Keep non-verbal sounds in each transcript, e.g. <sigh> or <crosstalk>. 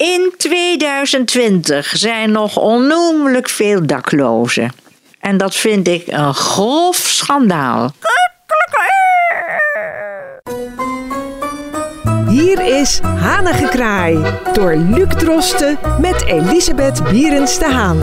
In 2020 zijn nog onnoemelijk veel daklozen. En dat vind ik een grof schandaal. Hier is Hanengekraai door Luc Drosten met Elisabeth Bierens de Haan.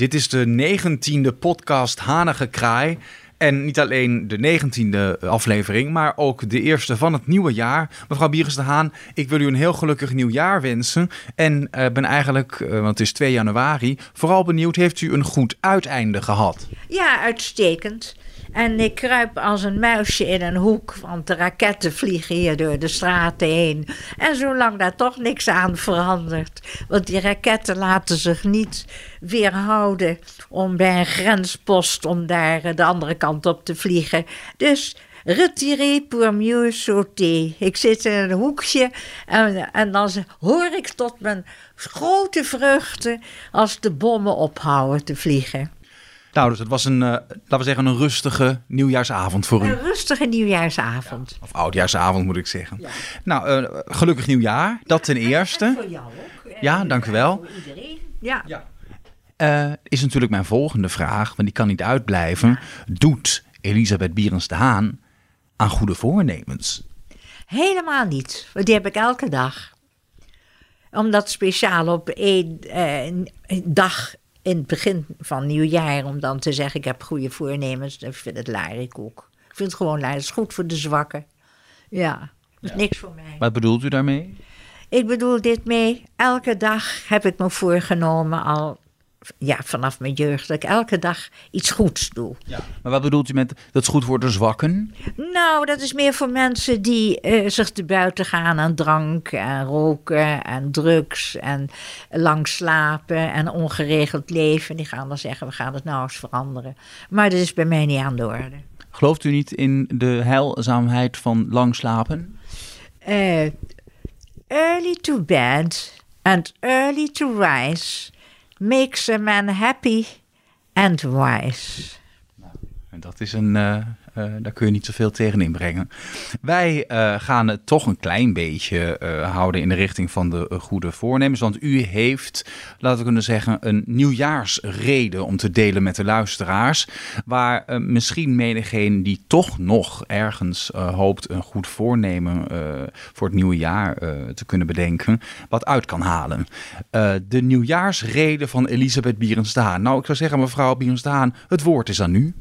Dit is de negentiende podcast Hanige Kraai. En niet alleen de negentiende aflevering, maar ook de eerste van het nieuwe jaar. Mevrouw Bieres de Haan, ik wil u een heel gelukkig nieuwjaar wensen. En uh, ben eigenlijk, uh, want het is 2 januari, vooral benieuwd, heeft u een goed uiteinde gehad? Ja, uitstekend. En ik kruip als een muisje in een hoek, want de raketten vliegen hier door de straten heen. En zolang daar toch niks aan verandert, want die raketten laten zich niet weerhouden om bij een grenspost om daar de andere kant op te vliegen. Dus retiré pour mieux sauter. Ik zit in een hoekje en, en dan hoor ik tot mijn grote vreugde als de bommen ophouden te vliegen. Nou, dus het was een, uh, laten we zeggen, een rustige nieuwjaarsavond voor u. Een rustige nieuwjaarsavond. Ja, of oudjaarsavond moet ik zeggen. Ja. Nou, uh, gelukkig nieuwjaar. Dat ten eerste. En voor jou ook. Ja, dank u wel. Voor iedereen. Ja. ja. Uh, is natuurlijk mijn volgende vraag, want die kan niet uitblijven. Doet Elisabeth Bierens de Haan aan goede voornemens? Helemaal niet, want die heb ik elke dag. Omdat speciaal op één dag in het begin van nieuwjaar om dan te zeggen: Ik heb goede voornemens. Ik vind het ook. Ik vind het gewoon laar. Het is goed voor de zwakken. Ja, dat is ja. niks voor mij. Wat bedoelt u daarmee? Ik bedoel dit mee. Elke dag heb ik me voorgenomen al. Ja, vanaf mijn jeugd, dat ik elke dag iets goeds doe. Ja. Maar wat bedoelt u met dat is goed voor de zwakken? Nou, dat is meer voor mensen die uh, zich te buiten gaan aan drank en roken en drugs en lang slapen en ongeregeld leven. Die gaan dan zeggen, we gaan het nou eens veranderen. Maar dat is bij mij niet aan de orde. Gelooft u niet in de heilzaamheid van lang slapen? Uh, early to bed and early to rise makes a man happy and wise. Nou, en dat is een, uh, uh, daar kun je niet zoveel tegen inbrengen. Wij uh, gaan het toch een klein beetje houden in de richting van de goede voornemens. Want u heeft, laten we kunnen zeggen, een nieuwjaarsreden om te delen met de luisteraars. Waar misschien menigeen die toch nog ergens hoopt een goed voornemen voor het nieuwe jaar te kunnen bedenken, wat uit kan halen. de nieuwjaarsreden van Elisabeth Bierens de Haan. Nou, ik zou zeggen, mevrouw Bierens de Haan, het woord is aan u.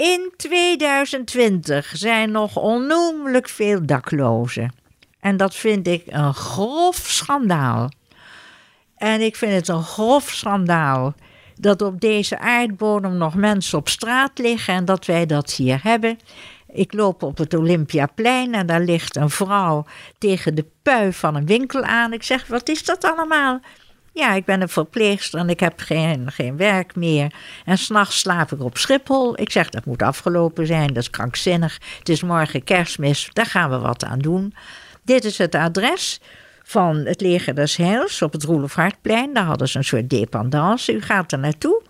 In 2020 zijn nog onnoemelijk veel daklozen. En dat vind ik een grof schandaal. En ik vind het een grof schandaal dat op deze aardbodem nog mensen op straat liggen en dat wij dat hier hebben. Ik loop op het Olympiaplein en daar ligt een vrouw tegen de pui van een winkel aan. Ik zeg, wat is dat allemaal? Ja, ik ben een verpleegster en ik heb geen, geen werk meer. En s'nachts slaap ik op Schiphol. Ik zeg, dat moet afgelopen zijn, dat is krankzinnig. Het is morgen kerstmis, daar gaan we wat aan doen. Dit is het adres van het leger des Heils op het Roelof Hartplein. Daar hadden ze een soort dependance. U gaat er naartoe.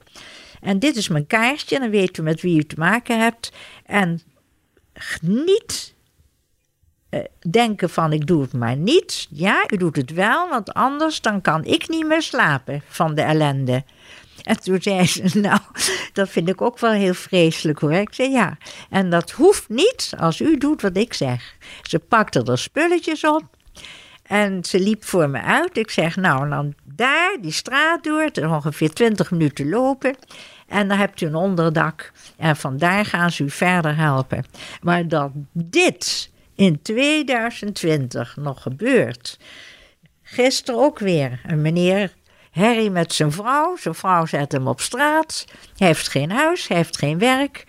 En dit is mijn kaartje, dan weet u met wie u te maken hebt. En niet uh, denken van ik doe het maar niet. Ja, u doet het wel, want anders dan kan ik niet meer slapen van de ellende. En toen zei ze, <laughs> nou, dat vind ik ook wel heel vreselijk hoor. Ik zei ja, en dat hoeft niet als u doet wat ik zeg. Ze pakte er spulletjes op en ze liep voor me uit. Ik zeg, nou, dan daar, die straat door, het ongeveer 20 minuten lopen. En dan hebt u een onderdak en vandaar gaan ze u verder helpen. Maar dat dit in 2020 nog gebeurt. Gisteren ook weer een meneer Harry met zijn vrouw. Zijn vrouw zet hem op straat. Hij heeft geen huis, hij heeft geen werk.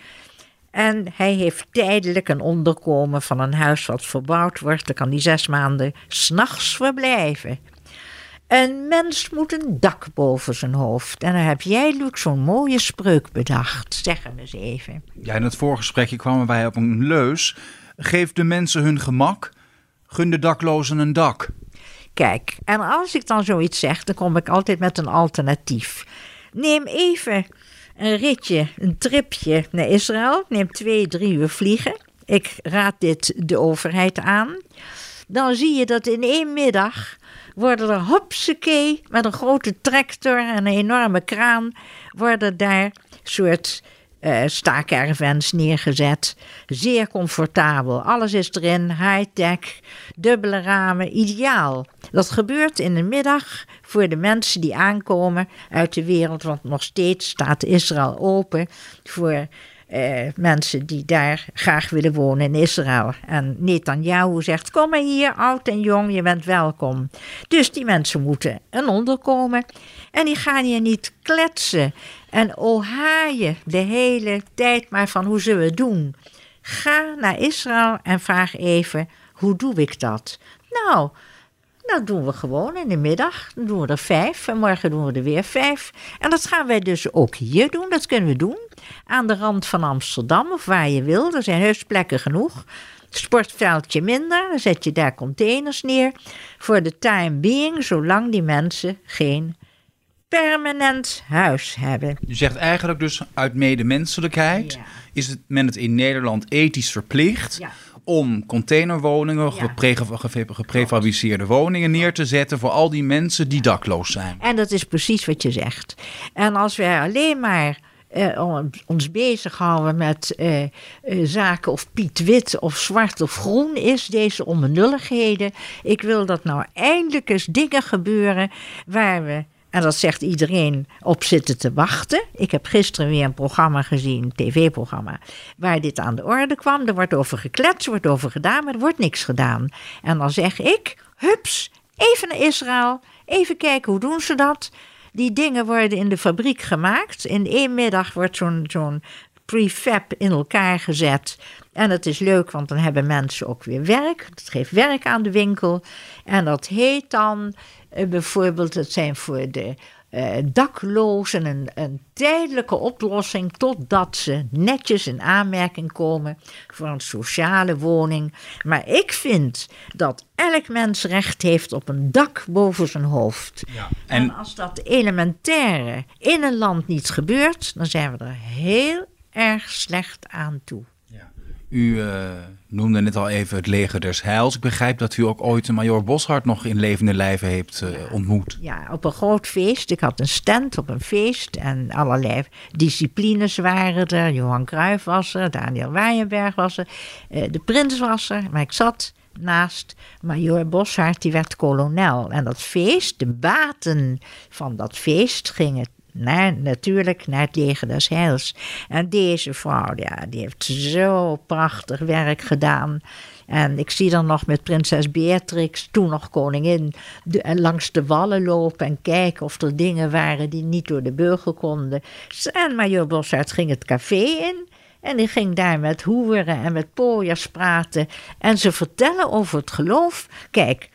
En hij heeft tijdelijk een onderkomen van een huis wat verbouwd wordt. Dan kan hij zes maanden s'nachts verblijven. Een mens moet een dak boven zijn hoofd. En dan heb jij, Luc, zo'n mooie spreuk bedacht. Zeg hem eens even. Ja, in het voorgesprekje kwamen wij op een leus. Geef de mensen hun gemak. Gun de daklozen een dak. Kijk, en als ik dan zoiets zeg, dan kom ik altijd met een alternatief. Neem even een ritje, een tripje naar Israël. Neemt twee, drie uur vliegen. Ik raad dit de overheid aan. Dan zie je dat in één middag worden er hopsakee met een grote tractor en een enorme kraan worden daar soort uh, staakervens neergezet. Zeer comfortabel. Alles is erin, high-tech, dubbele ramen, ideaal. Dat gebeurt in de middag voor de mensen die aankomen uit de wereld, want nog steeds staat Israël open voor uh, mensen die daar graag willen wonen in Israël. En Netanyahu zegt: Kom maar hier, oud en jong, je bent welkom. Dus die mensen moeten een onderkomen. En die gaan hier niet kletsen en ohaaien de hele tijd maar van hoe zullen we het doen. Ga naar Israël en vraag even: hoe doe ik dat? Nou, dat doen we gewoon in de middag. Dan doen we er vijf en morgen doen we er weer vijf. En dat gaan wij dus ook hier doen. Dat kunnen we doen. Aan de rand van Amsterdam of waar je wil. Er zijn heus plekken genoeg. Sportveldje minder, dan zet je daar containers neer. Voor de time being, zolang die mensen geen permanent huis hebben. Je zegt eigenlijk dus uit medemenselijkheid ja. is het, men het in Nederland ethisch verplicht ja om containerwoningen, ja. geprefabriceerde woningen neer te zetten voor al die mensen die dakloos zijn. En dat is precies wat je zegt. En als wij alleen maar uh, ons bezighouden met uh, uh, zaken of Piet wit of zwart of groen is, deze onbenulligheden. Ik wil dat nou eindelijk eens dingen gebeuren waar we en dat zegt iedereen op zitten te wachten. Ik heb gisteren weer een programma gezien, een tv-programma, waar dit aan de orde kwam. Er wordt over gekletst, er wordt over gedaan, maar er wordt niks gedaan. En dan zeg ik, hups, even naar Israël, even kijken hoe doen ze dat. Die dingen worden in de fabriek gemaakt. In één middag wordt zo'n zo'n prefab in elkaar gezet. En het is leuk, want dan hebben mensen ook weer werk. Het geeft werk aan de winkel. En dat heet dan uh, bijvoorbeeld, het zijn voor de uh, daklozen een, een, tijdelijke oplossing totdat ze netjes in aanmerking komen voor een sociale woning. Maar ik vind dat elk mens recht heeft op een dak boven zijn hoofd. Ja, en... en als dat elementaire in een land niet gebeurt, dan zijn we er heel erg slecht aan toe. U uh, noemde net al even het leger des heils. Ik begrijp dat u ook ooit major Boshart nog in levende lijven heeft uh, ontmoet. Ja, op een groot feest. Ik had een stand op een feest en allerlei disciplines waren er. Johan Cruijff was er, Daniel Waaienberg was er, uh, de prins was er. Maar ik zat naast major Boshart, die werd kolonel. En dat feest, de baten van dat feest gingen naar, natuurlijk naar het leger des heils. En deze vrouw, ja, die heeft zo prachtig werk gedaan. En ik zie dan nog met prinses Beatrix, toen nog koningin, de, langs de wallen lopen en kijken of er dingen waren die niet door de beugel konden. En major Bossart ging het café in. En die ging daar met hoeren en met pooiers praten. En ze vertellen over het geloof. Kijk,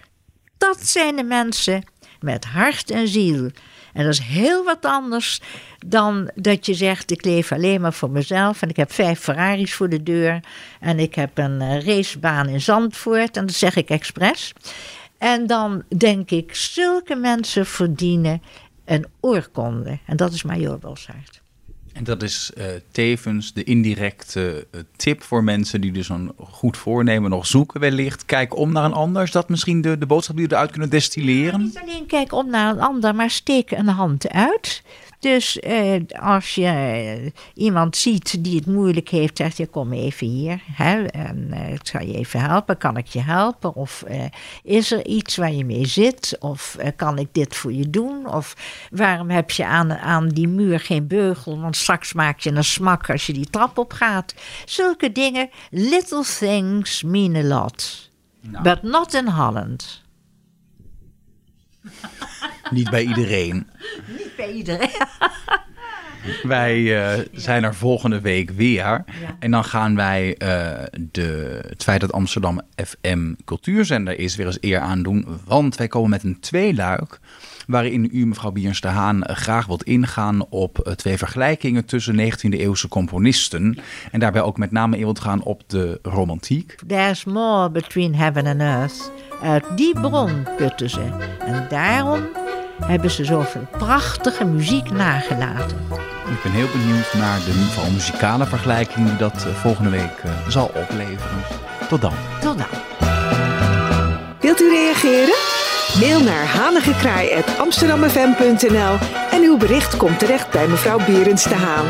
dat zijn de mensen met hart en ziel. En dat is heel wat anders dan dat je zegt: ik leef alleen maar voor mezelf. En ik heb vijf Ferraris voor de deur. En ik heb een uh, racebaan in Zandvoort. En dat zeg ik expres. En dan denk ik: zulke mensen verdienen een oorkonde. En dat is Major Boshart. En dat is uh, tevens de indirecte uh, tip voor mensen die dus een goed voornemen nog zoeken wellicht. Kijk om naar een ander. Is dat misschien de, de boodschap die we eruit kunnen destilleren? niet alleen kijk om naar een ander, maar steek een hand uit. Dus eh, als je eh, iemand ziet die het moeilijk heeft, zegt je kom even hier. Hè, en uh, ik zal je even helpen. Kan ik je helpen? Of is er iets waar je mee zit? Of kan ik dit voor je doen? Of waarom heb je aan, aan die muur geen beugel? Want straks maak je een smak als je die trap op gaat. Zulke dingen. Little things mean a lot. Nou. But not in Holland. Niet bij iedereen. <laughs> <laughs> Wij uh, zijn er volgende week weer. En dan gaan wij uh, de, het feit dat Amsterdam FM cultuurzender is weer eens eer aandoen. Want wij komen met een tweeluik waarin u, mevrouw Bierens de Haan, graag wilt ingaan op twee vergelijkingen tussen 19e-eeuwse componisten. En daarbij ook met name in wilt gaan op de romantiek. There's more between heaven and earth. Uit die bron putten ze. En daarom hebben ze zoveel prachtige muziek nagelaten. Ik ben heel benieuwd naar de vooral muzikale vergelijking die dat volgende week zal opleveren. Tot dan. Tot dan. Wilt u reageren? Mail naar hanigekraai.amsterdammefm.nl en uw bericht komt terecht bij mevrouw Berends de Haan.